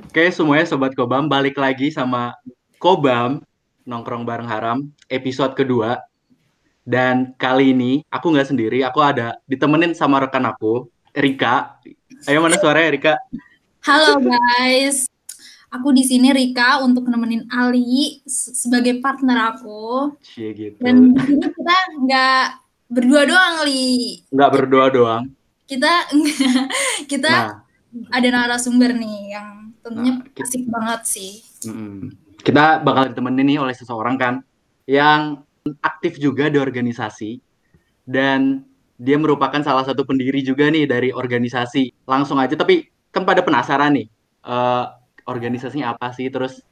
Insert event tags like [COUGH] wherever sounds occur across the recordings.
Oke semuanya Sobat Kobam, balik lagi sama Kobam, nongkrong bareng haram, episode kedua. Dan kali ini aku nggak sendiri, aku ada ditemenin sama rekan aku, Rika. Ayo mana suaranya Rika? Halo guys, aku di sini Rika untuk nemenin Ali sebagai partner aku. Cie gitu. Dan di sini kita nggak berdua doang, Li. Nggak berdua doang. Kita [LAUGHS] kita Nah, ada narasumber nih yang tentunya Nah, kita- asik banget sih. kita bakal ditemenin nih oleh seseorang kan, yang aktif juga di organisasi, dan dia merupakan salah satu pendiri juga nih dari organisasi. Langsung aja, tapi kan pada penasaran nih, eh, organisasinya apa sih, terus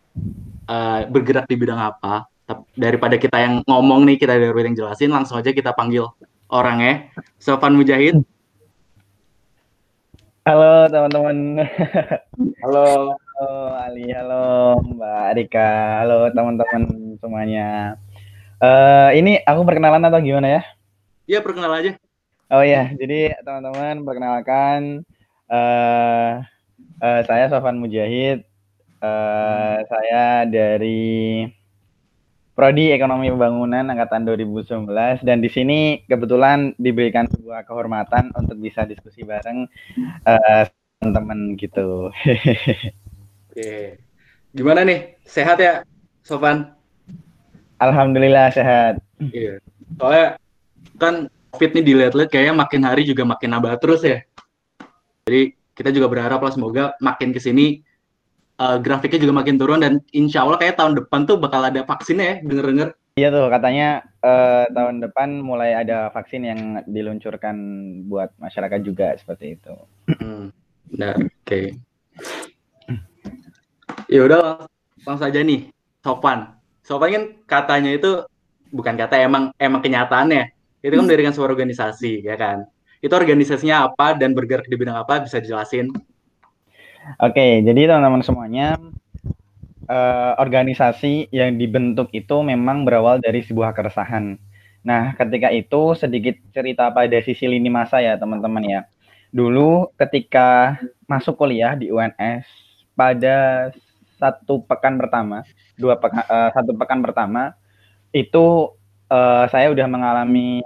eh, bergerak di bidang apa. Daripada kita yang ngomong nih, kita daripada yang jelasin, langsung aja kita panggil orangnya. Sofan Mujahid. Halo teman-teman. [LAUGHS] Halo. Halo Ali, halo Mbak Rika, halo teman-teman semuanya. Eh ini aku perkenalan atau gimana ya? Iya, perkenal aja. Oh ya, jadi teman-teman perkenalkan eh eh, saya Sofan Mujahid. Eh saya dari Prodi Ekonomi Pembangunan angkatan 2019 dan di sini kebetulan diberikan sebuah kehormatan untuk bisa diskusi bareng eh, teman-teman gitu. [LAUGHS] Oke. Gimana nih? Sehat ya, Sofan? Alhamdulillah sehat. Iya. Soalnya kan COVID nih dilihat-lihat kayaknya makin hari juga makin nambah terus ya. Jadi kita juga berharap lah semoga makin ke eh, grafiknya juga makin turun dan insya Allah kayak tahun depan tuh bakal ada vaksinnya ya, denger-denger. Iya tuh katanya eh, tahun depan mulai ada vaksin yang diluncurkan buat masyarakat juga seperti itu. Hmm. Nah, oke. Ya udah langsung aja nih, Sofan. Sofan kan katanya itu bukan kata emang emang kenyataannya. Itu kan mendirikan sebuah organisasi, ya kan? Itu organisasinya apa dan bergerak di bidang apa bisa dijelasin? Oke, jadi teman-teman semuanya eh, organisasi yang dibentuk itu memang berawal dari sebuah keresahan. Nah, ketika itu sedikit cerita pada sisi lini masa ya teman-teman ya. Dulu ketika masuk kuliah di UNS pada satu pekan pertama, dua pekan, eh, satu pekan pertama itu eh, saya udah mengalami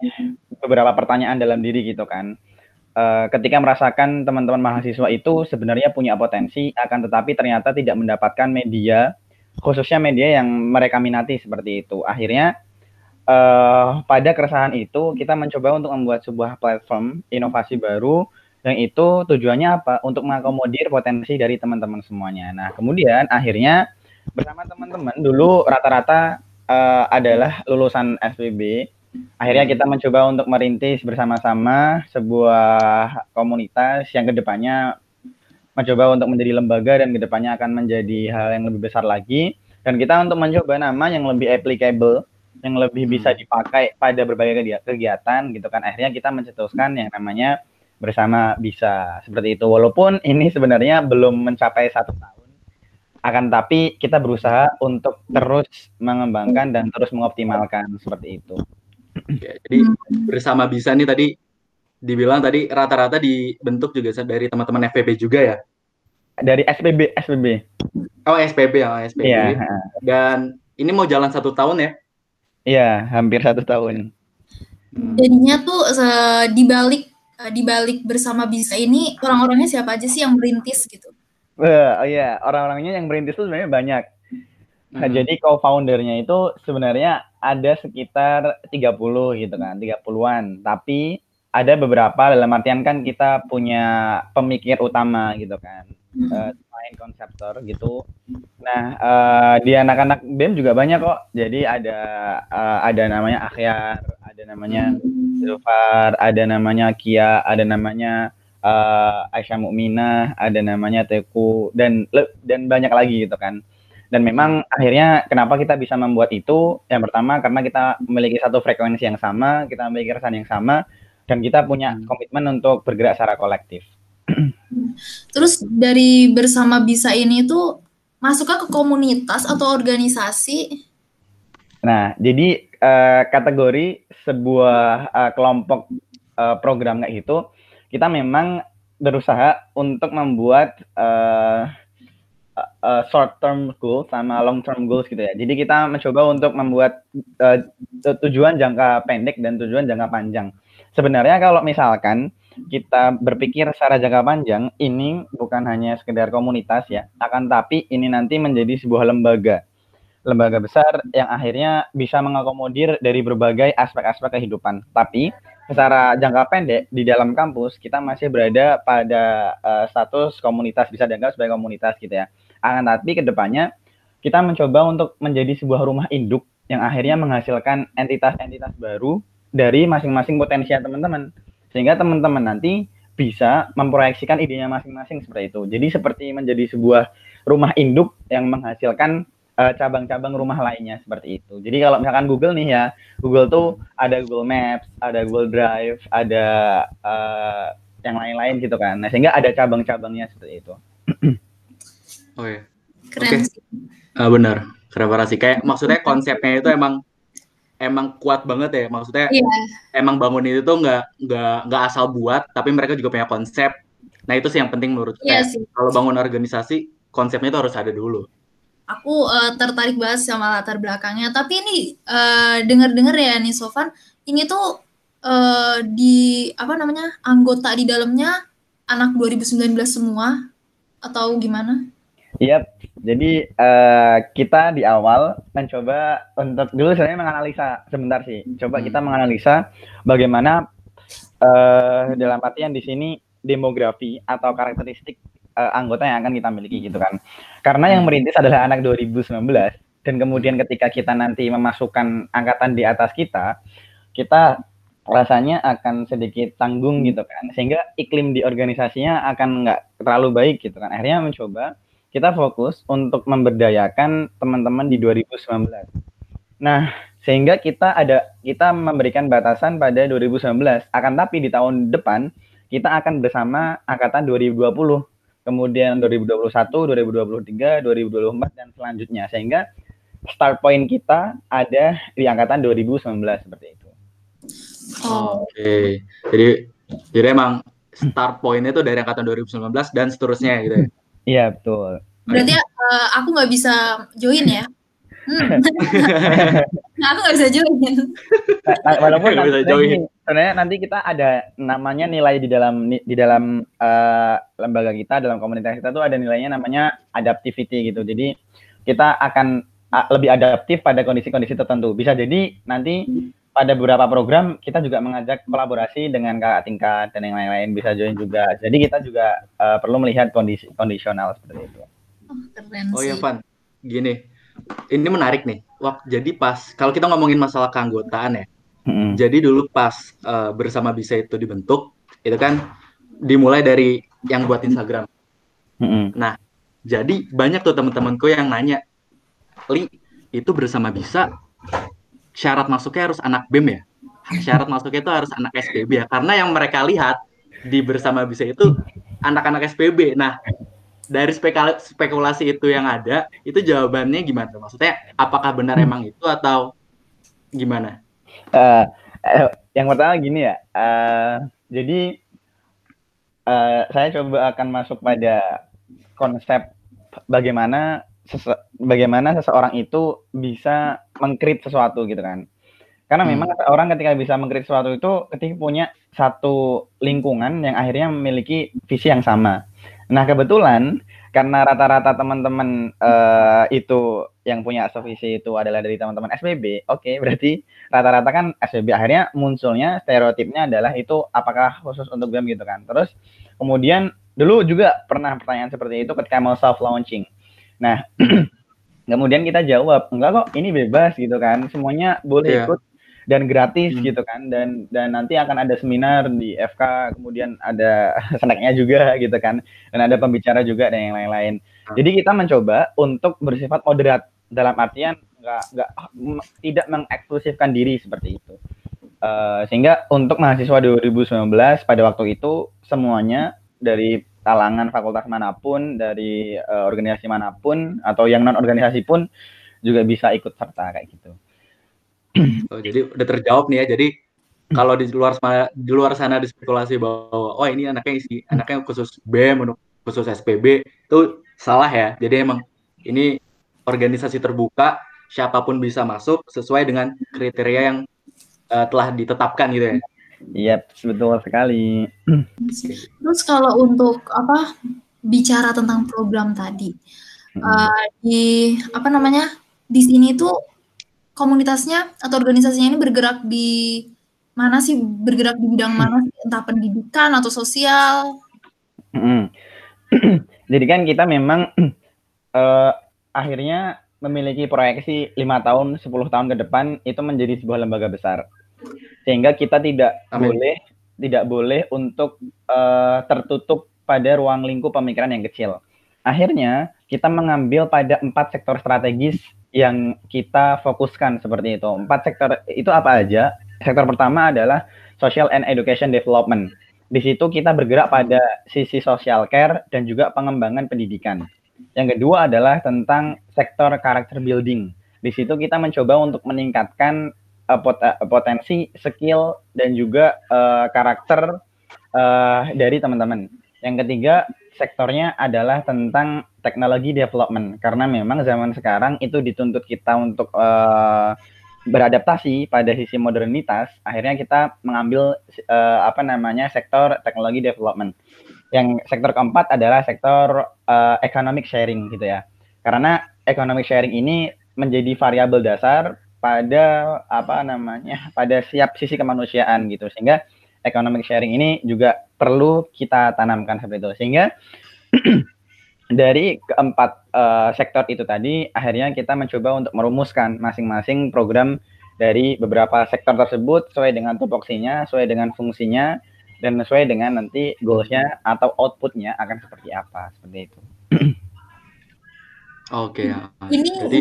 beberapa pertanyaan dalam diri gitu kan. Eh, ketika merasakan teman-teman mahasiswa itu sebenarnya punya potensi, akan tetapi ternyata tidak mendapatkan media, khususnya media yang mereka minati seperti itu. Akhirnya eh, pada keresahan itu kita mencoba untuk membuat sebuah platform inovasi baru yang itu tujuannya apa? Untuk mengakomodir potensi dari teman-teman semuanya. Nah, kemudian akhirnya bersama teman-teman dulu rata-rata eh, adalah lulusan SPB. Akhirnya kita mencoba untuk merintis bersama-sama sebuah komunitas yang ke depannya mencoba untuk menjadi lembaga dan ke depannya akan menjadi hal yang lebih besar lagi. Dan kita untuk mencoba nama yang lebih applicable, yang lebih bisa dipakai pada berbagai kegia- kegiatan gitu kan. Akhirnya kita mencetuskan yang namanya bersama bisa seperti itu. Walaupun ini sebenarnya belum mencapai satu tahun, akan tapi kita berusaha untuk terus mengembangkan dan terus mengoptimalkan seperti itu. Ya, jadi bersama bisa nih tadi dibilang tadi rata-rata dibentuk juga dari teman-teman FPB juga ya. Dari SPB, SPB. Oh SPB ya, oh, SPB. Iya, Dan ini mau jalan satu tahun ya. iya, hampir satu tahun. Hmm. Jadinya tuh di balik eh, di balik bersama bisa ini orang-orangnya siapa aja sih yang merintis gitu? Eh, oh iya, orang-orangnya yang merintis itu sebenarnya banyak. Nah, Hmm. jadi co-foundernya itu sebenarnya ada sekitar 30 gitu kan, 30-an. Tapi ada beberapa dalam artian kan kita punya pemikir utama gitu kan. Hmm. eh, main konseptor gitu. Nah, eh, di anak-anak BEM juga banyak kok. Jadi ada eh, ada namanya Akhyar, ada namanya Zulfar, ada namanya Kia, ada namanya eh, Aisyah Mukminah, ada namanya Teku dan dan banyak lagi gitu kan. Dan memang akhirnya kenapa kita bisa membuat itu? Yang pertama karena kita memiliki satu frekuensi yang sama, kita memiliki keresahan yang sama, dan kita punya komitmen untuk bergerak secara kolektif. [CLEARS THROAT] Terus dari bersama bisa ini tuh masuknya ke komunitas atau organisasi? Nah, jadi eh, kategori sebuah eh, kelompok eh, program kayak gitu, kita memang berusaha untuk membuat eh, uh, short term goals sama long term goals gitu ya. Jadi kita mencoba untuk membuat uh, tujuan jangka pendek dan tujuan jangka panjang. Sebenarnya kalau misalkan kita berpikir secara jangka panjang, ini bukan hanya sekedar komunitas ya, akan tapi ini nanti menjadi sebuah lembaga. Lembaga besar yang akhirnya bisa mengakomodir dari berbagai aspek-aspek kehidupan. Tapi secara jangka pendek di dalam kampus kita masih berada pada uh, status komunitas bisa dianggap sebagai komunitas gitu ya. Akan tapi ke depannya kita mencoba untuk menjadi sebuah rumah induk yang akhirnya menghasilkan entitas-entitas baru dari masing-masing potensial teman-teman. Sehingga teman-teman nanti bisa memproyeksikan idenya masing-masing seperti itu. Jadi seperti menjadi sebuah rumah induk yang menghasilkan cabang cabang-cabang rumah lainnya seperti itu. Jadi kalau misalkan Google nih ya, Google tuh ada Google Maps, ada Google Drive, ada uh, yang lain-lain gitu kan. Nah, sehingga ada cabang-cabangnya seperti itu. [CLEARS THROAT] Oh ya. Keren okay. sih. Uh, benar. Sih. Kayak maksudnya konsepnya itu emang emang kuat banget ya. Maksudnya yeah. emang bangun itu tuh nggak nggak nggak asal buat, tapi mereka juga punya konsep. Nah itu sih yang penting menurut yeah, saya. Kalau bangun organisasi, konsepnya itu harus ada dulu. Aku uh, tertarik banget sama latar belakangnya. Tapi ini uh, dengar-dengar ya nih Sofan, ini tuh uh, di apa namanya anggota di dalamnya anak 2019 semua atau gimana? Iya, jadi uh, kita di awal mencoba untuk dulu sebenarnya menganalisa sebentar sih. Coba hmm. kita menganalisa bagaimana uh, dalam artian di sini demografi atau karakteristik uh, anggota yang akan kita miliki gitu kan. Karena yang hmm. merintis adalah anak 2019 dan kemudian ketika kita nanti memasukkan angkatan di atas kita, kita rasanya akan sedikit tanggung gitu kan sehingga iklim di organisasinya akan nggak terlalu baik gitu kan akhirnya mencoba kita fokus untuk memberdayakan teman-teman di 2019 nah sehingga kita ada kita memberikan batasan pada 2019 akan tapi di tahun depan kita akan bersama angkatan 2020 kemudian 2021 2023 2024 dan selanjutnya sehingga start point kita ada di angkatan 2019 seperti itu Oh. Oke. Okay. Jadi jadi emang start pointnya itu dari angkatan 2019 dan seterusnya gitu ya. Iya, betul. Berarti uh, aku nggak bisa join ya? Hmm. [LAUGHS] nah, aku nggak bisa join. Nah, walaupun gak bisa join. Sebenarnya nanti kita ada namanya nilai di dalam di dalam uh, lembaga kita, dalam komunitas kita tuh ada nilainya namanya adaptivity gitu. Jadi kita akan lebih adaptif pada kondisi-kondisi tertentu. Bisa jadi nanti pada beberapa program kita juga mengajak kolaborasi dengan kakak tingkat dan yang lain-lain bisa join juga. Jadi kita juga uh, perlu melihat kondisi kondisional seperti itu. Oh, keren oh ya Van, gini, ini menarik nih. Wah, jadi pas kalau kita ngomongin masalah keanggotaan ya, mm-hmm. jadi dulu pas uh, bersama bisa itu dibentuk, itu kan dimulai dari yang buat Instagram. Mm-hmm. Nah, jadi banyak tuh teman-temanku yang nanya, Li, itu bersama bisa syarat masuknya harus anak BEM ya? Syarat masuknya itu harus anak SPB ya? Karena yang mereka lihat di bersama bisa itu anak-anak SPB. Nah, dari spekulasi itu yang ada, itu jawabannya gimana? Maksudnya, apakah benar hmm. emang itu atau gimana? Uh, uh, yang pertama gini ya, uh, jadi uh, saya coba akan masuk pada konsep bagaimana sese bagaimana seseorang itu bisa mengkrit sesuatu gitu kan. Karena hmm. memang orang ketika bisa mengkrit sesuatu itu ketika punya satu lingkungan yang akhirnya memiliki visi yang sama. Nah, kebetulan karena rata-rata teman-teman uh, itu yang punya visi itu adalah dari teman-teman SBB, oke, okay, berarti rata-rata kan SBB akhirnya munculnya stereotipnya adalah itu apakah khusus untuk BEM gitu kan. Terus kemudian dulu juga pernah pertanyaan seperti itu ketika mau self launching. Nah, [CLEARS THROAT] kemudian kita jawab, enggak kok, ini bebas gitu kan, semuanya boleh yeah. ikut dan gratis hmm. gitu kan dan dan nanti akan ada seminar di FK kemudian ada [LAUGHS] snacknya juga gitu kan dan ada pembicara juga dan yang lain-lain hmm. jadi kita mencoba untuk bersifat moderat dalam artian nggak nggak tidak mengeksklusifkan diri seperti itu uh, sehingga untuk mahasiswa 2019 pada waktu itu semuanya dari kalangan fakultas mana pun, dari uh, organisasi mana pun atau yang non organisasi pun juga bisa ikut serta kayak gitu. Oh, jadi udah terjawab nih ya. Jadi kalau di luar sana di luar sana dispekulasi bahwa oh ini anaknya isi anaknya khusus BEM khusus SPB itu salah ya. Jadi emang Ini organisasi terbuka, siapa pun bisa masuk sesuai dengan kriteria yang uh, telah ditetapkan gitu ya. Iya, betul sekali. Terus kalau untuk apa bicara tentang program tadi, uh, di apa namanya di sini tuh komunitasnya atau organisasinya ini bergerak di mana sih? Bergerak di bidang mana sih? Entah pendidikan atau sosial? [CLEARS THROAT] Jadi kan kita memang uh, [CLEARS THROAT] akhirnya memiliki proyeksi lima tahun, 10 tahun ke depan itu menjadi sebuah lembaga besar sehingga kita tidak Amin. boleh tidak boleh untuk uh, tertutup pada ruang lingkup pemikiran yang kecil. Akhirnya kita mengambil pada empat sektor strategis yang kita fokuskan seperti itu. Empat sektor itu apa aja? Sektor pertama adalah social and education development. Di situ kita bergerak pada sisi social care dan juga pengembangan pendidikan. Yang kedua adalah tentang sektor character building. Di situ kita mencoba untuk meningkatkan pot uh, potensi, skill dan juga uh, karakter uh, dari teman-teman. Yang ketiga, sektornya adalah tentang teknologi development karena memang zaman sekarang itu dituntut kita untuk uh, beradaptasi pada sisi modernitas. Akhirnya kita mengambil uh, apa namanya sektor teknologi development. Yang sektor keempat adalah sektor uh, economic sharing gitu ya. Karena economic sharing ini menjadi variabel dasar pada apa namanya pada siap sisi kemanusiaan gitu sehingga economic sharing ini juga perlu kita tanamkan seperti itu sehingga [CLEARS THROAT] dari keempat uh, sektor itu tadi akhirnya kita mencoba untuk merumuskan masing-masing program dari beberapa sektor tersebut sesuai dengan tupoksinya sesuai dengan fungsinya dan sesuai dengan nanti goalsnya atau outputnya akan seperti apa seperti itu. [CLEARS THROAT] Oke. Okay. Ini, Jadi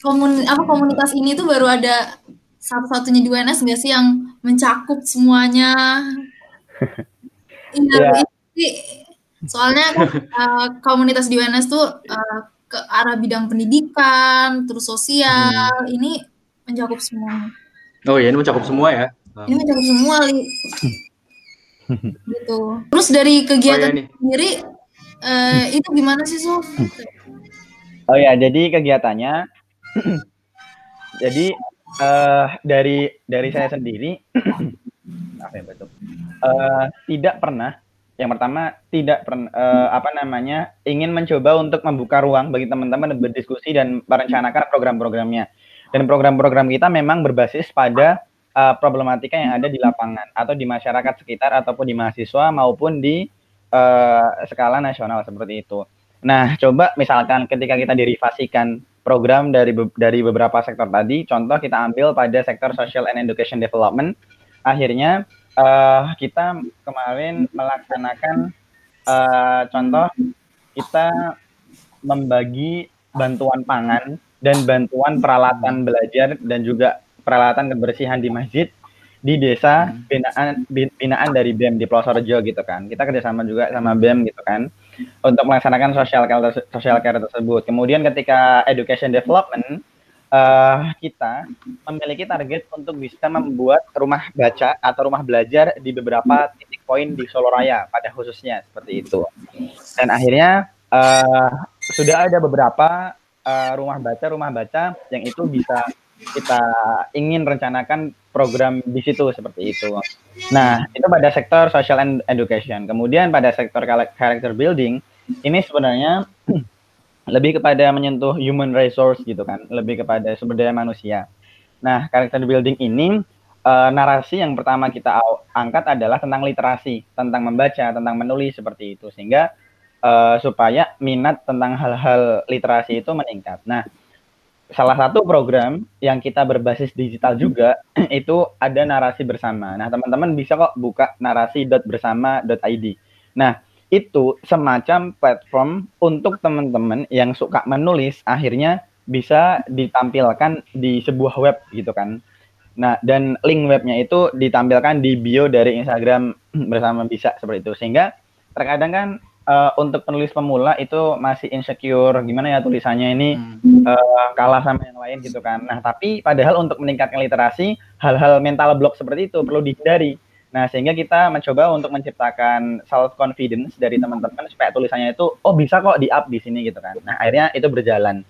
komun apa komunitas ini tuh baru ada satu-satunya di UNS nggak sih yang mencakup semuanya? [LAUGHS] Iya. Yeah. Soalnya kan, uh, komunitas di UNS tuh uh, ke arah bidang pendidikan, terus sosial, hmm. ini mencakup semua. Oh iya, ini mencakup semua ya? Ini mencakup semua, Li. [LAUGHS] gitu. Terus dari kegiatan oh, iya sendiri, uh, itu gimana sih, Sof? Oh ya, jadi kegiatannya [CLEARS THROAT] Jadi uh, dari dari saya sendiri, [CLEARS THROAT] apa ya betul, uh, tidak pernah. Yang pertama tidak pernah uh, apa namanya ingin mencoba untuk membuka ruang bagi teman-teman berdiskusi dan merencanakan program-programnya. Dan program-program kita memang berbasis pada uh, problematika yang ada di lapangan atau di masyarakat sekitar ataupun di mahasiswa maupun di uh, skala nasional seperti itu. Nah, coba misalkan ketika kita dirivasikan program dari dari beberapa sektor tadi. Contoh kita ambil pada sektor social and education development. Akhirnya uh, kita kemarin melaksanakan uh, contoh kita membagi bantuan pangan dan bantuan peralatan belajar dan juga peralatan kebersihan di masjid di desa binaan binaan dari BEM di Plosorjo gitu kan. Kita kerjasama juga sama BEM gitu kan untuk melaksanakan social care social care tersebut. Kemudian ketika education development uh, kita memiliki target untuk bisa membuat rumah baca atau rumah belajar di beberapa titik poin di Solo Raya pada khususnya seperti itu. Dan akhirnya uh, sudah ada beberapa uh, rumah baca rumah baca yang itu bisa kita ingin rencanakan program di situ seperti itu. Nah, itu pada sektor social and education. Kemudian pada sektor character building, ini sebenarnya [CLEARS THROAT] lebih kepada menyentuh human resource gitu kan, lebih kepada sumber daya manusia. Nah, character building ini uh, narasi yang pertama kita angkat adalah tentang literasi, tentang membaca, tentang menulis seperti itu, sehingga uh, supaya minat tentang hal-hal literasi itu meningkat. Nah, salah satu program yang kita berbasis digital juga [CLEARS THROAT] itu ada narasi bersama. Nah, teman-teman bisa kok buka narasi.bersama.id. Nah, itu semacam platform untuk teman-teman yang suka menulis akhirnya bisa ditampilkan di sebuah web gitu kan. Nah, dan link webnya itu ditampilkan di bio dari Instagram [CLEARS THROAT] bersama bisa seperti itu. Sehingga terkadang kan uh, untuk penulis pemula itu masih insecure gimana ya tulisannya ini hmm. uh, kalah sama yang lain gitu kan. Nah, tapi padahal untuk meningkatkan literasi hal-hal mental block seperti itu perlu dihindari. Nah, sehingga kita mencoba untuk menciptakan self confidence dari teman-teman supaya tulisannya itu oh bisa kok di up di sini gitu kan. Nah, akhirnya itu berjalan.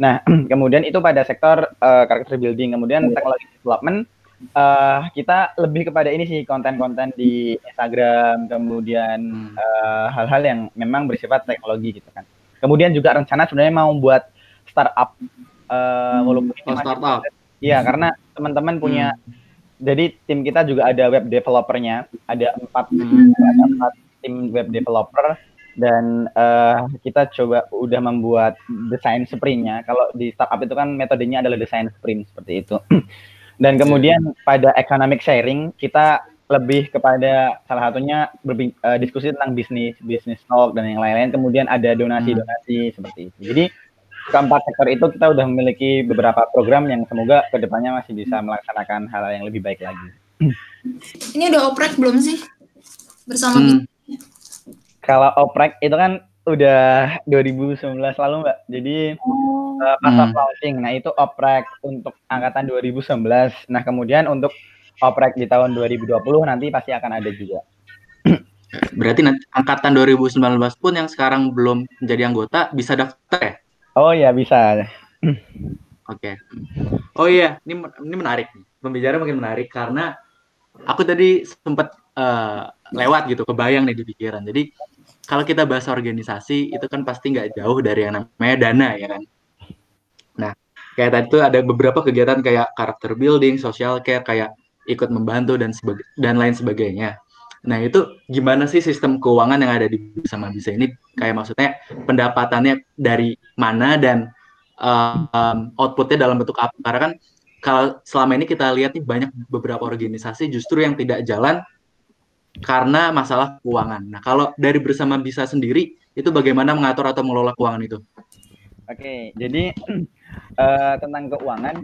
Nah, [CLEARS THROAT] kemudian itu pada sektor uh, character building, kemudian teknologi development uh, kita lebih kepada ini sih konten-konten di Instagram, kemudian uh, hal-hal yang memang bersifat teknologi gitu kan. Kemudian juga rencana sebenarnya mau buat startup uh, walaupun oh, startup. Iya, karena teman-teman punya hmm jadi tim kita juga ada web developernya, ada empat, hmm. ada empat tim web developer dan uh, kita coba udah membuat desain sprintnya. Kalau di startup itu kan metodenya adalah desain sprint seperti itu. [CLEARS THROAT] dan kemudian pada economic sharing kita lebih kepada salah satunya berbi- uh, diskusi tentang bisnis, bisnis talk dan yang lain-lain. Kemudian ada donasi-donasi hmm. seperti itu. Jadi keempat sektor itu kita sudah memiliki beberapa program yang semoga ke depannya masih bisa melaksanakan hal yang lebih baik lagi. Ini udah oprek belum sih bersama hmm. Kalau oprek itu kan udah 2019 lalu mbak, jadi oh. uh, pas hmm. launching. Nah itu oprek untuk angkatan 2019. Nah kemudian untuk oprek di tahun 2020 nanti pasti akan ada juga. [CLEARS THROAT] Berarti nanti angkatan 2019 pun yang sekarang belum menjadi anggota bisa daftar ya? Oh ya bisa. [CLEARS THROAT] Oke. Okay. Oh iya, ini ini menarik. Pembicara makin menarik karena aku tadi sempat uh, lewat gitu, kebayang nih di pikiran. Jadi kalau kita bahas organisasi itu kan pasti nggak jauh dari yang namanya dana ya kan. Nah, kayak tadi tuh ada beberapa kegiatan kayak karakter building, social care, kayak ikut membantu dan dan lain sebagainya. Nah, itu gimana sih sistem keuangan yang ada di bersama bisa ini? Kayak maksudnya pendapatannya dari mana dan um, outputnya dalam bentuk apa? Karena kan kalau selama ini kita lihat nih banyak beberapa organisasi justru yang tidak jalan karena masalah keuangan. Nah, kalau dari bersama bisa sendiri itu bagaimana mengatur atau mengelola keuangan itu? Oke, jadi uh, [CLEARS THROAT] tentang keuangan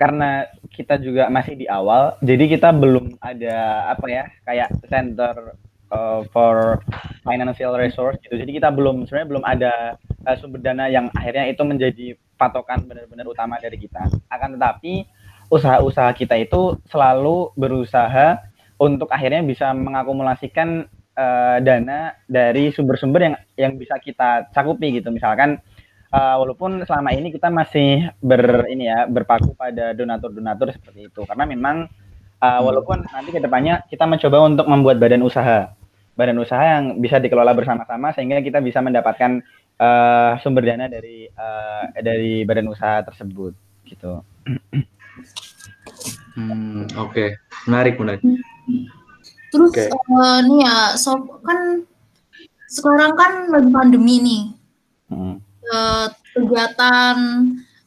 karena kita juga masih di awal, jadi kita belum ada apa ya kayak center uh, for financial resource gitu. Jadi kita belum sebenarnya belum ada uh, sumber dana yang akhirnya itu menjadi patokan benar-benar utama dari kita. Akan tetapi usaha-usaha kita itu selalu berusaha untuk akhirnya bisa mengakumulasikan uh, dana dari sumber-sumber yang yang bisa kita cakupi gitu. Misalkan uh, walaupun selama ini kita masih ber ini ya berpaku pada donatur-donatur seperti itu karena memang uh, walaupun nanti ke depannya kita mencoba untuk membuat badan usaha badan usaha yang bisa dikelola bersama-sama sehingga kita bisa mendapatkan uh, sumber dana dari uh, dari badan usaha tersebut gitu. [CLEARS THROAT] Hmm, oke, okay. menarik menarik. Terus okay. uh, nih ya, so kan sekarang kan lagi pandemi nih. Hmm uh, kegiatan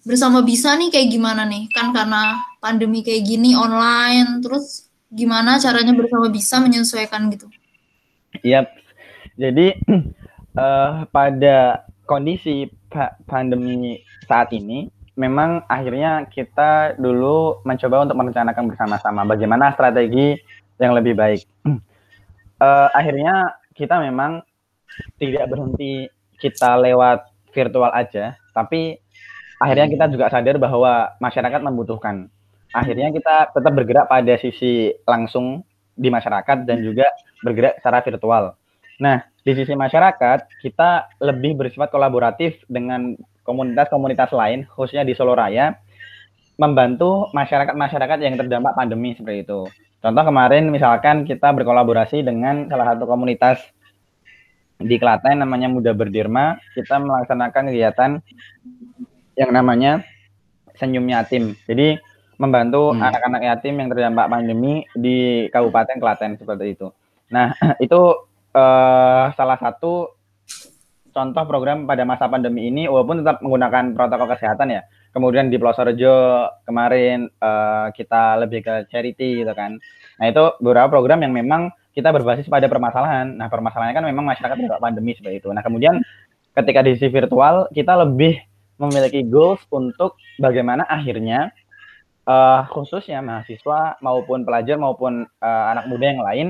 bersama bisa nih kayak gimana nih? Kan karena pandemi kayak gini online, terus gimana caranya bersama bisa menyesuaikan gitu? Iya, yep. jadi uh, [CLEARS THROAT] pada kondisi pa pandemi saat ini, memang akhirnya kita dulu mencoba untuk merencanakan bersama-sama bagaimana strategi yang lebih baik. Uh, [CLEARS THROAT] akhirnya kita memang tidak berhenti kita lewat virtual aja, tapi akhirnya kita juga sadar bahwa masyarakat membutuhkan. Akhirnya kita tetap bergerak pada sisi langsung di masyarakat dan juga bergerak secara virtual. Nah, di sisi masyarakat, kita lebih bersifat kolaboratif dengan komunitas-komunitas lain, khususnya di Solo Raya, membantu masyarakat-masyarakat yang terdampak pandemi seperti itu. Contoh kemarin misalkan kita berkolaborasi dengan salah satu komunitas di Klaten namanya Muda Berdirma, kita melaksanakan kegiatan yang namanya Senyum Yatim. Jadi membantu hmm. anak-anak hmm. yatim yang terdampak pandemi di Kabupaten Klaten seperti itu. Nah, [CLEARS THROAT] itu uh, salah satu contoh program pada masa pandemi ini walaupun tetap menggunakan protokol kesehatan ya. Kemudian di Plosorjo kemarin uh, kita lebih ke charity gitu kan. Nah, itu beberapa program yang memang kita berbasis pada permasalahan. Nah, permasalahannya kan memang masyarakat tidak pandemi seperti itu. Nah, kemudian ketika di sisi virtual kita lebih memiliki goals untuk bagaimana akhirnya uh, khususnya mahasiswa maupun pelajar maupun uh, anak muda yang lain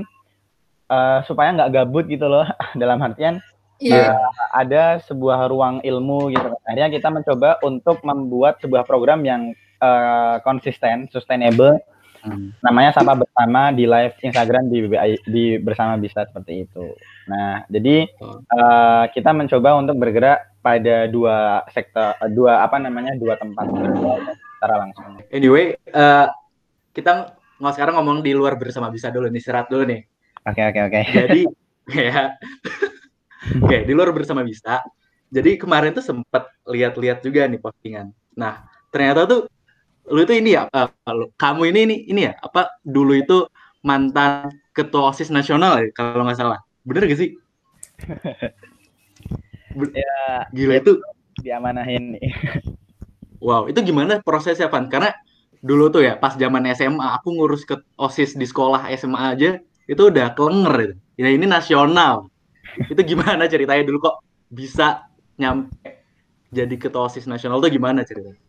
uh, supaya nggak gabut gitu loh [LAUGHS] dalam artian yeah. Iya. uh, ada sebuah ruang ilmu gitu. Akhirnya kita mencoba untuk membuat sebuah program yang uh, konsisten, sustainable Hmm. Namanya Sapa Bersama di live Instagram di BBI, di Bersama Bisa seperti itu. Nah, jadi uh, kita mencoba untuk bergerak pada dua sektor, dua apa namanya, dua tempat secara langsung. Anyway, uh, kita nggak sekarang ngomong di luar bersama bisa dulu nih, istirahat dulu nih. Oke, okay, oke, okay, oke. Okay. Jadi, [LAUGHS] ya, oke, okay, di luar bersama bisa. Jadi kemarin tuh sempat lihat-lihat juga nih postingan. Nah, ternyata tuh lu itu ini ya uh, kamu ini ini ini ya apa dulu itu mantan ketua osis nasional ya kalau nggak salah. Bener gak sih? [LAUGHS] Ya gila itu. diamanahin nih. Wow itu gimana prosesnya Van? Karena dulu tuh ya pas zaman SMA aku ngurus ke osis di sekolah SMA aja itu udah kelenger itu. Ya ini nasional itu gimana ceritanya dulu kok bisa nyampe jadi ketua osis nasional tuh gimana ceritanya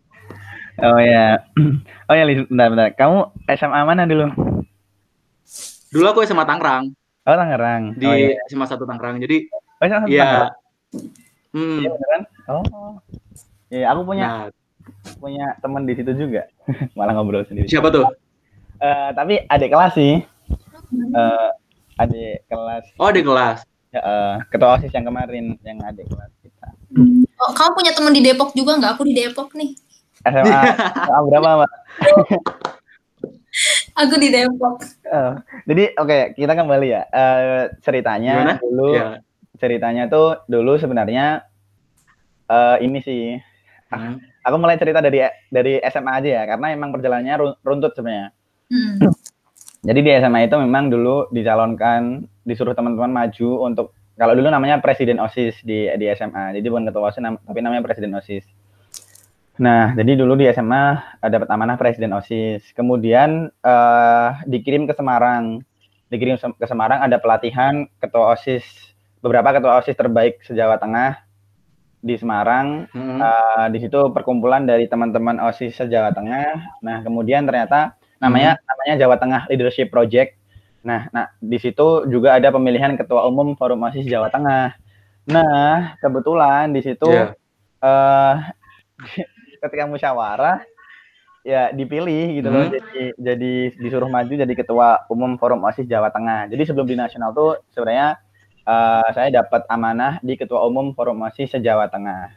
Oh ya. [CLEARS THROAT] Oh ya, bentar, bentar. Kamu SMA mana dulu? Dulu aku SMA Tangerang. Oh, Tangerang. Di oh, iya. SMA satu Tangerang. Jadi Oh, SMA ya, Tangerang. Hmm. Iya, beneran? Oh. Iya, aku punya nah, punya teman di situ juga. [LAUGHS] Malah ngobrol sendiri. Siapa tuh? Uh, tapi adik kelas sih. Uh, adik kelas. Oh, adik kelas. Ya, uh, ketua OSIS yang kemarin yang adik kelas kita. Oh, kamu punya teman di Depok juga nggak? Aku di Depok nih. SMA, SMA [LAUGHS] berapa, Mbak? Aku di Depok. Uh, jadi oke, okay, kita kembali ya. Uh, ceritanya Gimana? dulu ya. ceritanya tuh dulu sebenarnya uh, ini sih. Hmm. Aku mulai cerita dari dari SMA aja ya, karena emang perjalanannya runtut sebenarnya. Hmm. Jadi di SMA itu memang dulu dicalonkan, disuruh teman-teman maju untuk kalau dulu namanya presiden OSIS di di SMA. Jadi bukan ketua OSIS tapi namanya presiden OSIS. Nah, jadi dulu di SMA uh, dapat amanah presiden OSIS. Kemudian uh, dikirim ke Semarang. Dikirim ke Semarang ada pelatihan ketua OSIS. Beberapa ketua OSIS terbaik se-Jawa Tengah di Semarang. Hmm. Uh, di situ perkumpulan dari teman-teman OSIS se-Jawa Tengah. Nah, kemudian ternyata namanya hmm. namanya Jawa Tengah Leadership Project. Nah, nah di situ juga ada pemilihan ketua umum Forum OSIS Jawa Tengah. Nah, kebetulan di situ yeah. uh, [LAUGHS] ketika musyawarah ya dipilih gitu loh hmm. jadi jadi disuruh maju jadi ketua umum forum osis Jawa Tengah jadi sebelum di nasional tuh sebenarnya uh, saya dapat amanah di ketua umum forum osis Jawa Tengah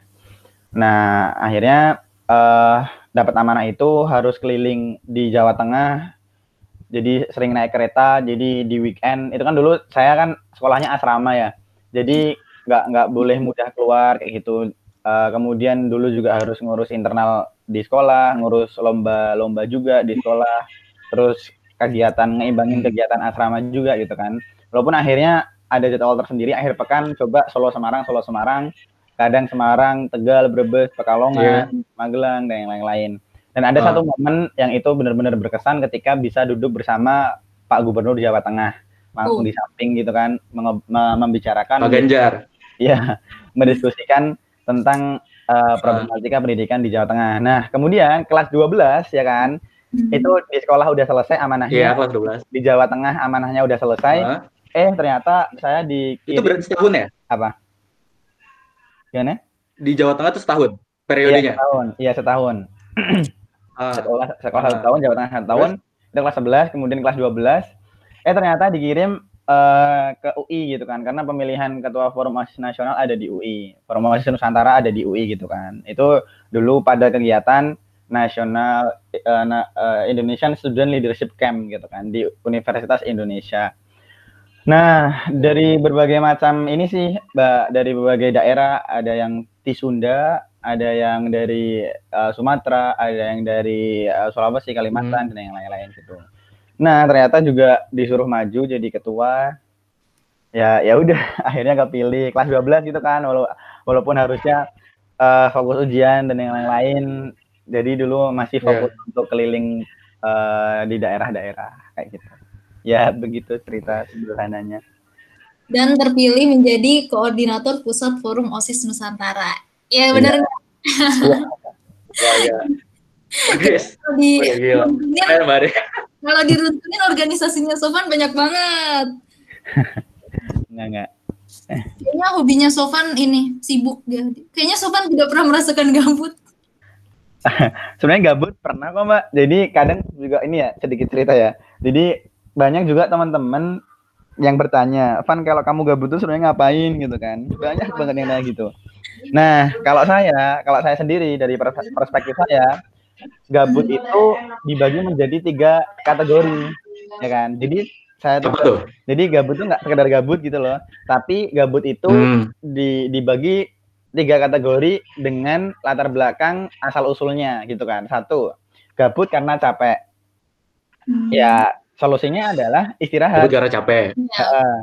nah akhirnya uh, dapat amanah itu harus keliling di Jawa Tengah jadi sering naik kereta jadi di weekend itu kan dulu saya kan sekolahnya asrama ya jadi nggak nggak boleh mudah keluar kayak gitu Uh, kemudian dulu juga harus ngurus internal di sekolah, ngurus lomba-lomba juga di sekolah, terus kegiatan ngeimbangin kegiatan asrama juga gitu kan. Walaupun akhirnya ada jadwal tersendiri akhir pekan coba Solo Semarang, Solo Semarang, kadang Semarang, Tegal, Brebes, Pekalongan, yeah. Magelang dan yang lain-lain. Dan ada uh. satu momen yang itu benar-benar berkesan ketika bisa duduk bersama Pak Gubernur Jawa Tengah langsung uh. di samping gitu kan membicarakan Pak Ganjar. Iya, [LAUGHS] mendiskusikan tentang uh, problematika pendidikan di Jawa Tengah. Nah, kemudian kelas 12 ya kan, hmm. itu di sekolah udah selesai amanahnya. Iya, kelas 12. Di Jawa Tengah amanahnya udah selesai. Uh. Eh, ternyata saya di Itu berarti setahun ya? Apa? Gimana? Di Jawa Tengah itu setahun periodenya. Iya, setahun. Iya, setahun. [CLEARS THROAT] uh. Sekolah sekolah uh. satu tahun, Jawa Tengah satu tahun. Itu kelas 11, kemudian kelas 12. Eh, ternyata dikirim uh, ke UI gitu kan karena pemilihan ketua forum osis nasional ada di UI forum osis nusantara ada di UI gitu kan itu dulu pada kegiatan nasional uh, uh, Indonesian Student Leadership Camp gitu kan di Universitas Indonesia nah dari berbagai macam ini sih mbak dari berbagai daerah ada yang di Sunda ada yang dari uh, Sumatera ada yang dari uh, Sulawesi Kalimantan hmm. dan yang lain-lain gitu Nah, ternyata juga disuruh maju jadi ketua. Ya, ya udah [LAUGHS] akhirnya kepilih kelas 12 gitu kan wala walaupun harusnya uh, fokus ujian dan yang lain-lain. Jadi dulu masih fokus yeah. untuk keliling uh, di daerah-daerah kayak gitu. Ya, begitu cerita sederhananya. Dan terpilih menjadi koordinator pusat forum OSIS Nusantara. Ya benar nggak? Iya. Ya, ya. Yes. Di, kalau diruntuhin organisasinya Sofan banyak banget. enggak, enggak. Kayaknya hobinya Sofan ini sibuk dia. Kayaknya Sofan tidak pernah merasakan gabut. Sebenarnya gabut pernah kok mbak. Jadi kadang juga ini ya sedikit cerita ya. Jadi banyak juga teman-teman yang bertanya, Van kalau kamu gabut tuh sebenarnya ngapain gitu kan? Banyak banget yang nanya gitu. Nah kalau saya, kalau saya sendiri dari perspektif saya, gabut itu dibagi menjadi tiga kategori, ya kan? Jadi saya tuh, tuh? jadi gabut itu nggak sekedar gabut gitu loh, tapi gabut itu hmm. di, dibagi tiga kategori dengan latar belakang asal usulnya gitu kan. Satu, gabut karena capek. Hmm. Ya solusinya adalah istirahat. Gabut karena capek. Uh,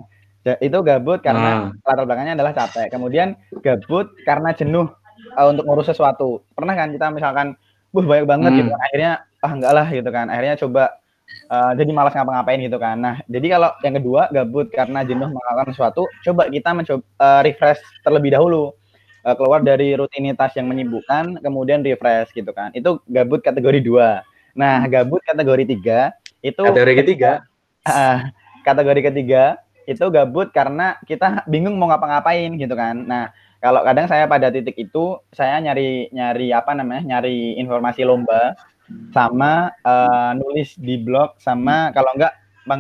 itu gabut karena hmm. latar belakangnya adalah capek. Kemudian gabut karena jenuh uh, untuk ngurus sesuatu. Pernah kan kita misalkan, buh banyak banget hmm. gitu. Akhirnya ah enggak lah gitu kan. Akhirnya coba uh, jadi malas ngapa-ngapain gitu kan. Nah, jadi kalau yang kedua gabut karena jenuh melakukan sesuatu, coba kita mencoba uh, refresh terlebih dahulu. Uh, keluar dari rutinitas yang menyibukkan, kemudian refresh gitu kan. Itu gabut kategori dua. Nah, gabut kategori tiga itu kategori ketiga uh, kategori ketiga itu gabut karena kita bingung mau ngapa-ngapain gitu kan. Nah kalau kadang saya pada titik itu saya nyari nyari apa namanya nyari informasi lomba sama uh, nulis di blog sama kalau enggak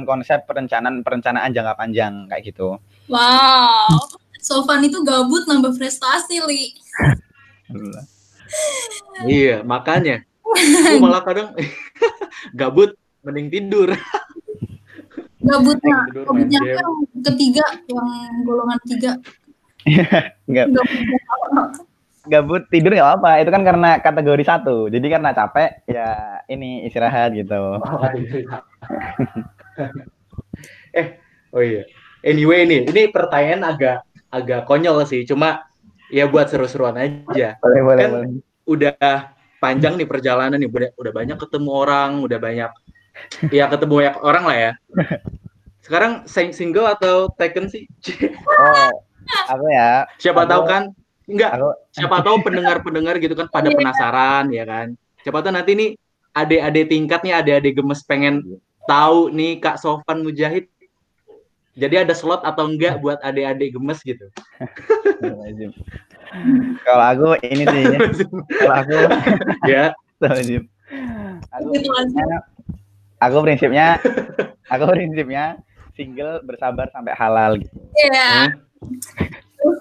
konsep perencanaan perencanaan jangka panjang kayak gitu. Wow Sofan itu gabut nambah prestasi li. Iya makanya. Malah kadang [LAUGHS] gabut mending tidur gabutnya gabutnya yang ketiga yang golongan tiga. Nggak. Gabut tidur nggak apa itu kan karena kategori satu. Jadi karena capek ya ini istirahat gitu. Oh, iya. [LAUGHS] eh oh iya. Anyway nih ini pertanyaan agak agak konyol sih. Cuma ya buat seru-seruan aja. Boleh, boleh, kan boleh. udah panjang nih perjalanan nih. Udah udah banyak ketemu orang udah banyak ya ketemu banyak orang lah ya. Sekarang single atau taken sih? oh, apa ya? Siapa aku, tahu kan? Enggak. Aku, siapa tahu pendengar-pendengar gitu kan pada iya. penasaran ya kan. Siapa tahu nanti nih adik-adik tingkat nih adik-adik gemes pengen tahu nih Kak Sofan Mujahid jadi ada slot atau enggak buat adik-adik gemes gitu. Kalau aku ini sih, [LAUGHS] kalau aku ya. Aku aku prinsipnya aku prinsipnya single bersabar sampai halal gitu. Iya. Yeah. Hmm?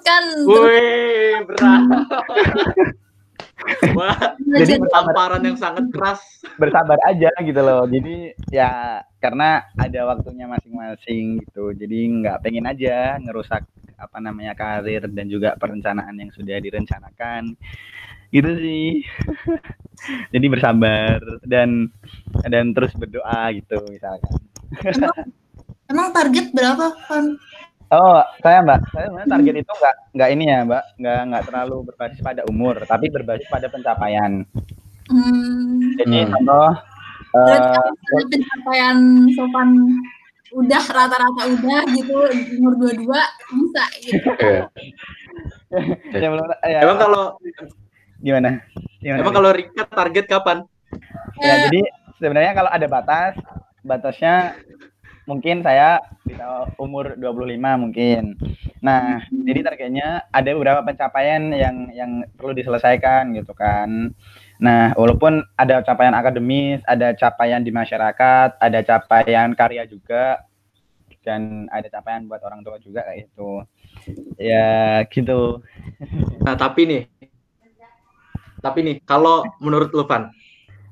kan. Wih, berat. [LAUGHS] Wah, jadi tamparan yang sangat keras. Bersabar aja gitu loh. Jadi ya karena ada waktunya masing-masing gitu. Jadi nggak pengen aja ngerusak apa namanya karir dan juga perencanaan yang sudah direncanakan gitu sih. [LAUGHS] Jadi bersabar dan dan terus berdoa gitu misalkan. Emang, emang target berapa kan oh saya mbak. Saya sebenarnya target itu nggak nggak ini ya mbak. Nggak nggak terlalu berbasis pada umur tapi berbasis pada pencapaian. Hmm. jadi hmm. contoh uh, pencapaian sopan udah rata-rata udah gitu umur dua-dua bisa gitu. [LAUGHS] ya, ya, Emang kalau Gimana? Gimana Emang kalau Rika target kapan? Ya, jadi sebenarnya kalau ada batas, batasnya mungkin saya di umur 25 mungkin. Nah, jadi targetnya ada beberapa pencapaian yang yang perlu diselesaikan gitu kan. Nah, walaupun ada capaian akademis, ada capaian di masyarakat, ada capaian karya juga dan ada capaian buat orang tua juga kayak itu. Ya, gitu. Nah, tapi nih tapi nih, kalau menurut lu, Van,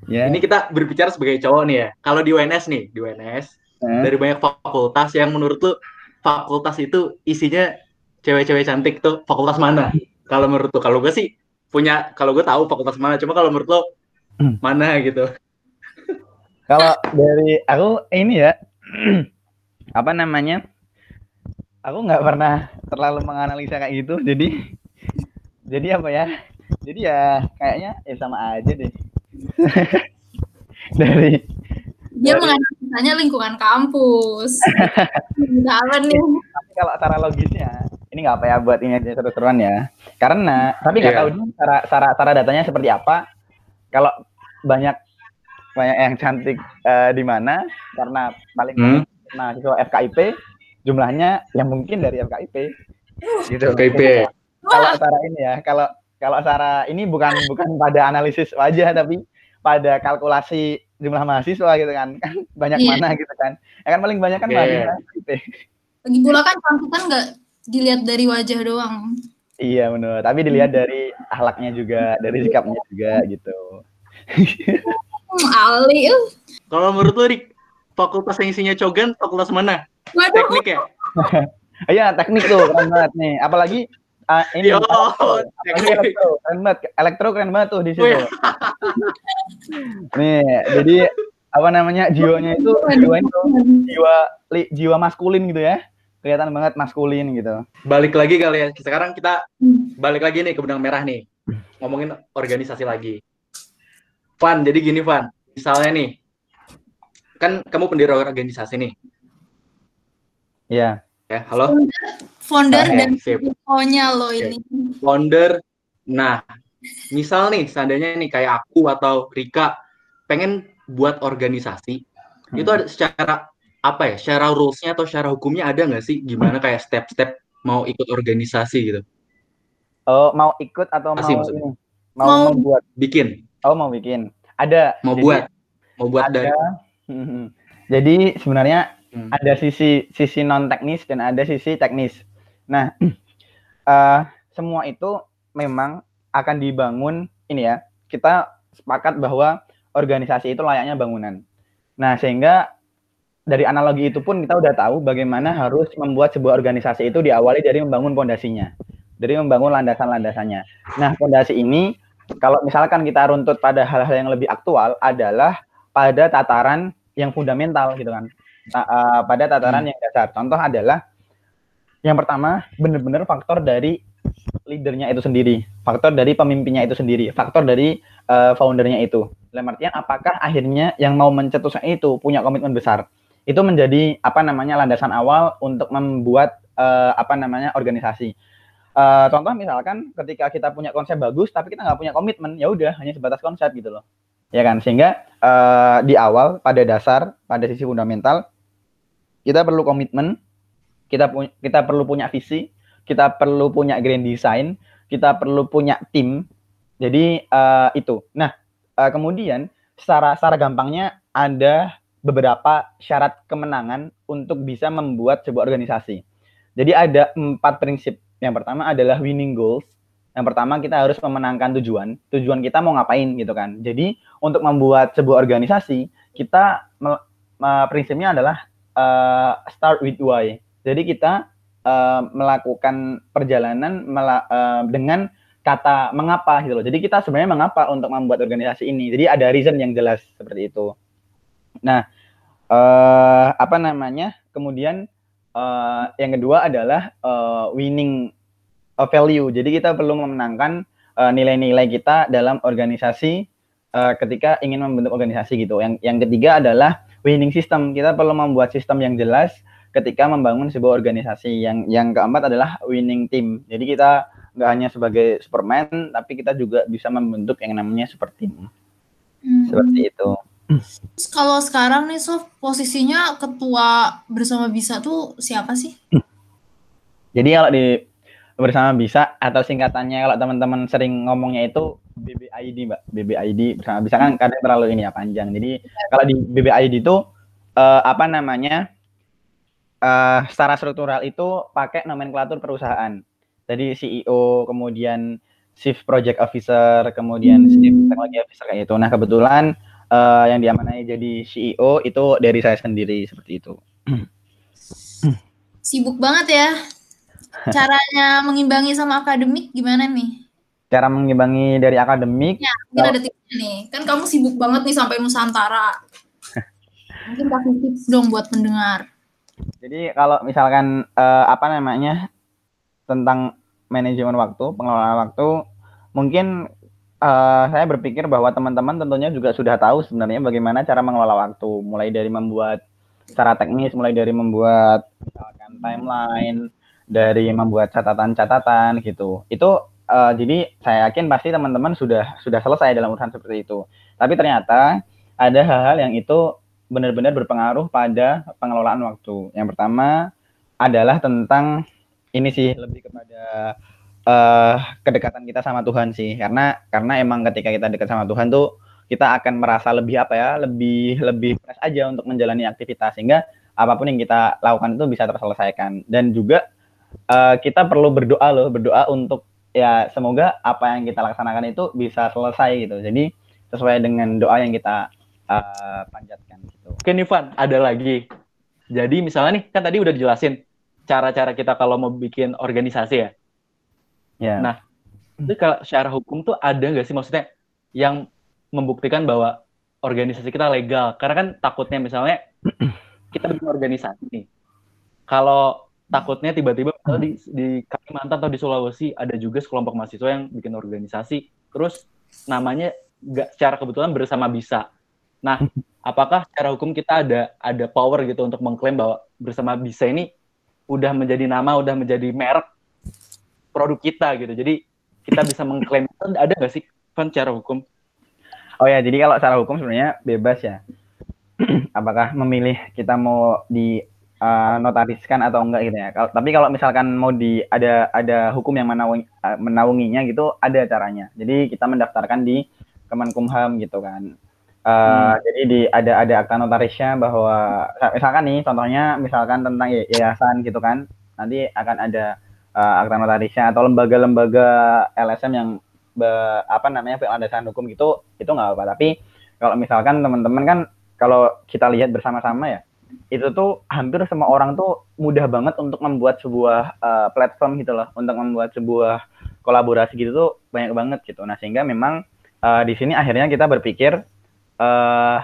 yeah. ini kita berbicara sebagai cowok nih ya. Kalau di UNS nih, di UNS, hmm. dari banyak fakultas yang menurut lu fakultas itu isinya cewek-cewek cantik tuh fakultas mana? Kalau menurut lu, kalau gue sih punya, kalau gue tahu fakultas mana, cuma kalau menurut lu hmm. mana gitu? Kalau dari aku ini ya, [CLEARS THROAT] apa namanya? Aku nggak pernah terlalu menganalisa kayak gitu, jadi jadi apa ya? Jadi ya kayaknya ya sama aja deh. [LAUGHS] Dari dia menganalisanya lingkungan kampus. [LAUGHS] Apa nih. Tapi kalau cara logisnya ini nggak apa ya buat ini aja seru-seruan ya. Karena tapi nggak yeah. tahu cara cara cara datanya seperti apa. Kalau banyak banyak yang cantik uh, di mana karena paling hmm. mahasiswa FKIP jumlahnya yang mungkin dari FKIP gitu FKIP kalau cara ini ya kalau kalau secara ini bukan bukan pada analisis wajah tapi pada kalkulasi jumlah mahasiswa gitu kan kan banyak Iya. mana gitu kan ya kan paling banyak kan Oke. mahasiswa gitu. Lagi pula kan cantikan nggak dilihat dari wajah doang. iya benar tapi dilihat dari akhlaknya juga dari sikapnya juga gitu Hmm, Ali. uh. Kalau menurut lu, Rik, fakultas yang isinya cogan, fakultas mana? Waduh. Teknik ya? [LAUGHS] iya teknik tuh keren banget nih apalagi ah, ini Yo, elektro keren banget elektro keren banget tuh di situ Wih. [LAUGHS] nih jadi apa namanya jiwanya itu jiwa itu jiwa li- jiwa maskulin gitu ya kelihatan banget maskulin gitu Balik lagi kali ya. Sekarang kita Hmm. balik lagi nih ke benang merah nih. Ngomongin organisasi lagi. Van, jadi gini Van. Misalnya nih, kan kamu pendiri organisasi nih. Iya Ya, halo? Founder dan. CEO-nya lo ini. founder. Nah, misal nih, seandainya nih kayak aku atau Rika pengen buat organisasi, Hmm. itu ada secara apa ya? Secara rules-nya atau secara hukumnya ada nggak sih? Gimana kayak step-step mau ikut organisasi gitu? oh mau ikut atau Masih, mau maksudnya. ini mau, Mau- membuat Bikin, oh mau bikin ada mau Jadi buat, mau buat ada dari [LAUGHS] jadi sebenarnya Hmm. ada sisi sisi non teknis dan ada sisi teknis nah [CLEARS THROAT] eh, semua itu memang akan dibangun ini ya. Kita sepakat bahwa organisasi itu layaknya bangunan. Nah sehingga dari analogi itu pun kita udah tahu bagaimana harus membuat sebuah organisasi itu diawali dari membangun pondasinya dari membangun landasan-landasannya. Nah pondasi ini kalau misalkan kita runtut pada hal-hal yang lebih aktual adalah pada tataran yang fundamental gitu kan. Eh, pada tataran yang dasar. Contoh adalah yang pertama benar-benar faktor dari leadernya itu sendiri. Faktor dari pemimpinnya itu sendiri. Faktor dari eh, foundernya itu. Dalam artian apakah akhirnya yang mau mencetuskan itu punya komitmen besar? Itu menjadi apa namanya landasan awal untuk membuat eh, apa namanya organisasi. Eh, contoh misalkan ketika kita punya konsep bagus tapi kita nggak punya komitmen ya udah hanya sebatas konsep gitu loh. Ya kan? Sehingga eh, di awal pada dasar pada sisi fundamental kita perlu komitmen kita kita perlu punya visi kita perlu punya grand design kita perlu punya tim. Jadi eh, itu. Nah eh, kemudian secara secara gampangnya ada beberapa syarat kemenangan untuk bisa membuat sebuah organisasi. Jadi ada empat prinsip. Yang pertama adalah winning goals. Yang pertama kita harus memenangkan tujuan. Tujuan kita mau ngapain gitu kan. Jadi untuk membuat sebuah organisasi kita prinsipnya adalah eh, start with why jadi kita eh, melakukan perjalanan mela- eh, dengan kata mengapa gitu loh jadi kita sebenarnya mengapa untuk membuat organisasi ini jadi ada reason yang jelas seperti itu nah eh, apa namanya kemudian eh, yang kedua adalah eh, winning a value. Jadi kita perlu memenangkan nilai-nilai kita dalam organisasi eh, ketika ingin membentuk organisasi gitu. Yang yang ketiga adalah winning system. Kita perlu membuat sistem yang jelas ketika membangun sebuah organisasi. Yang yang keempat adalah winning team. Jadi kita nggak hanya sebagai superman, tapi kita juga bisa membentuk yang namanya super team. Hmm. Seperti itu. Kalau sekarang nih Sof, posisinya ketua bersama bisa tuh siapa sih? Jadi kalau di bersama bisa atau singkatannya kalau teman-teman sering ngomongnya itu BBID mbak BBID bersama bisa kan kadang terlalu ini ya panjang jadi kalau di BBID itu eh, apa namanya eh, secara struktural itu pakai nomenklatur perusahaan jadi CEO kemudian chief project officer kemudian Hmm. chief technology officer kayak itu nah kebetulan eh, yang diamanai jadi CEO itu dari saya sendiri seperti itu [CLEARS THROAT] Sibuk banget ya. Caranya mengimbangi sama akademik gimana nih? cara mengimbangi dari akademik Mungkin ada tipsnya nih. Kan kamu sibuk banget nih sampai Nusantara. [LAUGHS] Mungkin kasih tips dong buat pendengar. Jadi kalau misalkan eh, apa namanya tentang manajemen waktu, pengelolaan waktu, mungkin eh, saya berpikir bahwa teman-teman tentunya juga sudah tahu sebenarnya bagaimana cara mengelola waktu, mulai dari membuat secara teknis, mulai dari membuat misalkan timeline, dari membuat catatan-catatan gitu. Itu eh, jadi saya yakin pasti teman-teman sudah sudah selesai dalam urusan seperti itu. Tapi ternyata ada hal-hal yang itu benar-benar berpengaruh pada pengelolaan waktu. Yang pertama adalah tentang ini sih lebih kepada uh, kedekatan kita sama Tuhan sih. Karena karena emang ketika kita dekat sama Tuhan tuh kita akan merasa lebih apa ya lebih lebih fresh aja untuk menjalani aktivitas. Sehingga apa pun yang kita lakukan itu bisa terselesaikan. Dan juga uh, kita perlu berdoa loh berdoa untuk ya semoga apa yang kita laksanakan itu bisa selesai gitu. Jadi sesuai dengan doa yang kita uh, panjatkan gitu. Oke Nivan, ada lagi. Jadi misalnya nih kan tadi udah dijelasin cara-cara kita kalau mau bikin organisasi ya. Yeah. Nah, itu kalau secara hukum tuh ada nggak sih maksudnya yang membuktikan bahwa organisasi kita legal? Karena kan takutnya misalnya [CLEARS THROAT] kita bikin organisasi nih. Kalau takutnya tiba-tiba di, di Kalimantan atau di Sulawesi ada juga sekelompok mahasiswa yang bikin organisasi, terus namanya nggak secara kebetulan bersama bisa. Nah, [LAUGHS] apakah secara hukum kita ada ada power gitu untuk mengklaim bahwa bersama bisa ini udah menjadi nama, udah menjadi merek produk kita gitu. Jadi kita bisa mengklaim ada nggak sih kan secara hukum? Oh ya, jadi kalau secara hukum sebenarnya bebas ya. [CLEARS THROAT] apakah memilih kita mau di uh, notariskan atau enggak gitu ya. Kalo, tapi kalau misalkan mau di ada ada hukum yang menaungi, uh, menaunginya gitu ada caranya. Jadi kita mendaftarkan di Kemenkumham gitu kan. Uh, hmm. Jadi di ada ada akta notarisnya bahwa misalkan nih contohnya misalkan tentang yayasan gitu kan. Nanti akan ada uh, akta notarisnya atau lembaga-lembaga LSM yang be, apa namanya pengandasan hukum gitu itu nggak apa. Tapi kalau misalkan teman-teman kan kalau kita lihat bersama-sama ya itu tuh hampir semua orang tuh mudah banget untuk membuat sebuah uh, platform gitu loh untuk membuat sebuah kolaborasi gitu tuh banyak banget gitu nah sehingga memang uh, di sini akhirnya kita berpikir uh,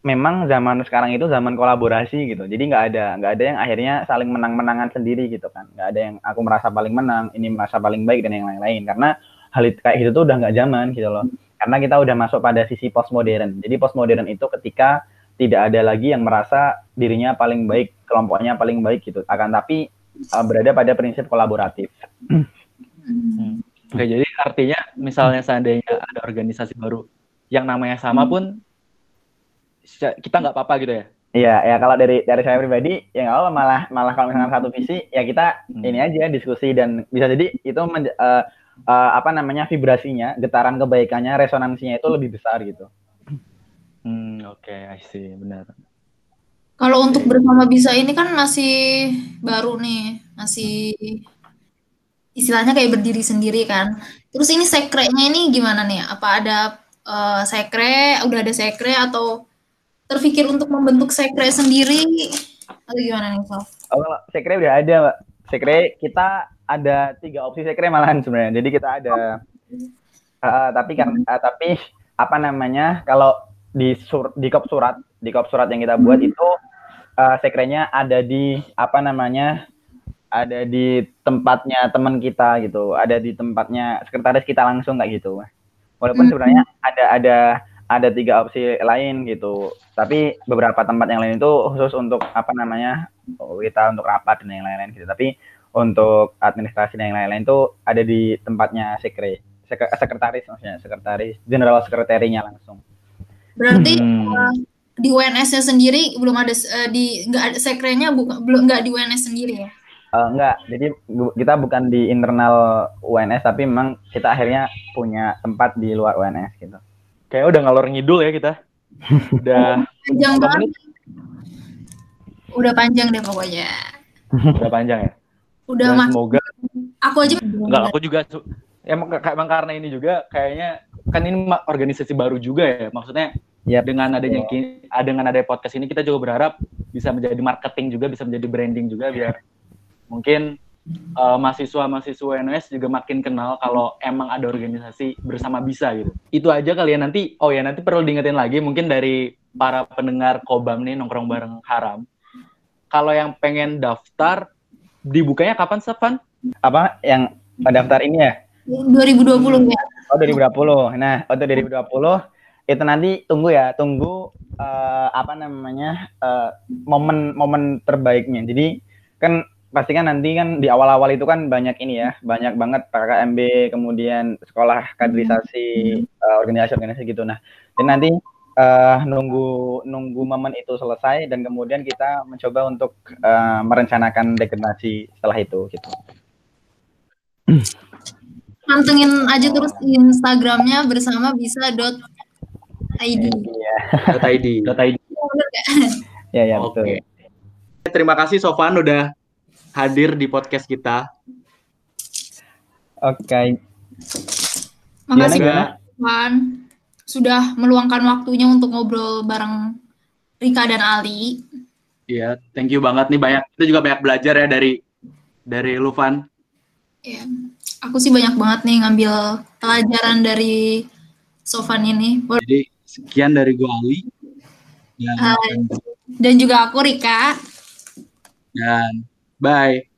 memang zaman sekarang itu zaman kolaborasi gitu jadi nggak ada nggak ada yang akhirnya saling menang-menangan sendiri gitu kan nggak ada yang aku merasa paling menang ini merasa paling baik dan yang lain-lain karena hal itu kayak gitu tuh udah nggak zaman gitu loh karena kita udah masuk pada sisi postmodern jadi postmodern itu ketika tidak ada lagi yang merasa dirinya paling baik, kelompoknya paling baik gitu. Akan tapi uh, berada pada prinsip kolaboratif. Hmm. Oke, jadi artinya misalnya seandainya ada organisasi baru yang namanya sama pun kita nggak apa-apa gitu ya? Iya, ya kalau dari dari saya pribadi ya nggak apa malah malah kalau misalnya satu visi ya kita hmm. ini aja diskusi dan bisa jadi itu men, uh, uh, apa namanya vibrasinya, getaran kebaikannya, resonansinya itu lebih besar gitu. Hmm, oke, okay, I see, benar. Kalau untuk bersama bisa ini kan masih baru nih, masih istilahnya kayak berdiri sendiri kan. Terus ini sekrenya ini gimana nih? Apa ada uh, sekre, udah ada sekre atau terpikir untuk membentuk sekre sendiri atau gimana nih, Sof? Oh, sekre udah ada, Mbak. Sekre kita ada tiga opsi sekre malahan sebenarnya. Jadi kita ada uh, tapi kan uh, tapi apa namanya? Kalau di sur di kop surat di kop surat yang kita buat hmm. itu uh, sekrenya ada di apa namanya ada di tempatnya teman kita gitu ada di tempatnya sekretaris kita langsung kayak gitu walaupun hmm. sebenarnya ada ada ada tiga opsi lain gitu tapi beberapa tempat yang lain itu khusus untuk apa namanya kita untuk rapat dan yang lain-lain gitu tapi untuk administrasi dan yang lain-lain itu ada di tempatnya sekre sekretaris maksudnya sekretaris general sekretarinya langsung Berarti hmm. uh, di UNS-nya sendiri belum ada uh, di nggak ada sekrenya bukan belum nggak di UNS sendiri ya? Uh, enggak, jadi bu, kita bukan di internal UNS tapi memang kita akhirnya punya tempat di luar UNS gitu. Kayak udah ngalor ngidul ya kita. udah panjang banget. Udah panjang deh pokoknya. Udah panjang ya. Udah mas. Semoga. Aku aja. Enggak, aku juga. Emang, emang karena ini juga kayaknya kan ini organisasi baru juga ya maksudnya yep. dengan adanya yeah. dengan ada podcast ini kita juga berharap bisa menjadi marketing juga bisa menjadi branding juga biar mungkin uh, mahasiswa-mahasiswa NUS juga makin kenal kalau emang ada organisasi bersama bisa gitu. Itu aja kalian ya, nanti oh ya nanti perlu diingetin lagi mungkin dari para pendengar Kobam nih nongkrong bareng Haram. Kalau yang pengen daftar dibukanya kapan, Stefan? Apa yang daftar ini ya? 2020 ya. Oh 2020. Nah untuk 2020 itu nanti tunggu ya, tunggu uh, apa namanya uh, momen momen terbaiknya. Jadi kan pasti kan nanti kan di awal-awal itu kan banyak ini ya, banyak banget PKMB, kemudian sekolah kaderisasi, uh, organisasi-organisasi gitu. Nah, dan nanti uh, nunggu nunggu momen itu selesai dan kemudian kita mencoba untuk uh, merencanakan deklarasi setelah itu gitu. pantengin aja terus Instagramnya bersama bisa dot id. Iya. .id. .id. Ya, ya, Oke. betul. Terima kasih Sofan udah hadir di podcast kita. Oke. Makasih Gimana, Van sudah meluangkan waktunya untuk ngobrol bareng Rika dan Ali. Iya, thank you banget nih banyak. Kita juga banyak belajar ya dari dari Lufan. Ya, aku sih banyak banget nih ngambil pelajaran dari Sofan ini. Jadi sekian dari gue Ali. Dan, Dan juga aku Rika. dan bye.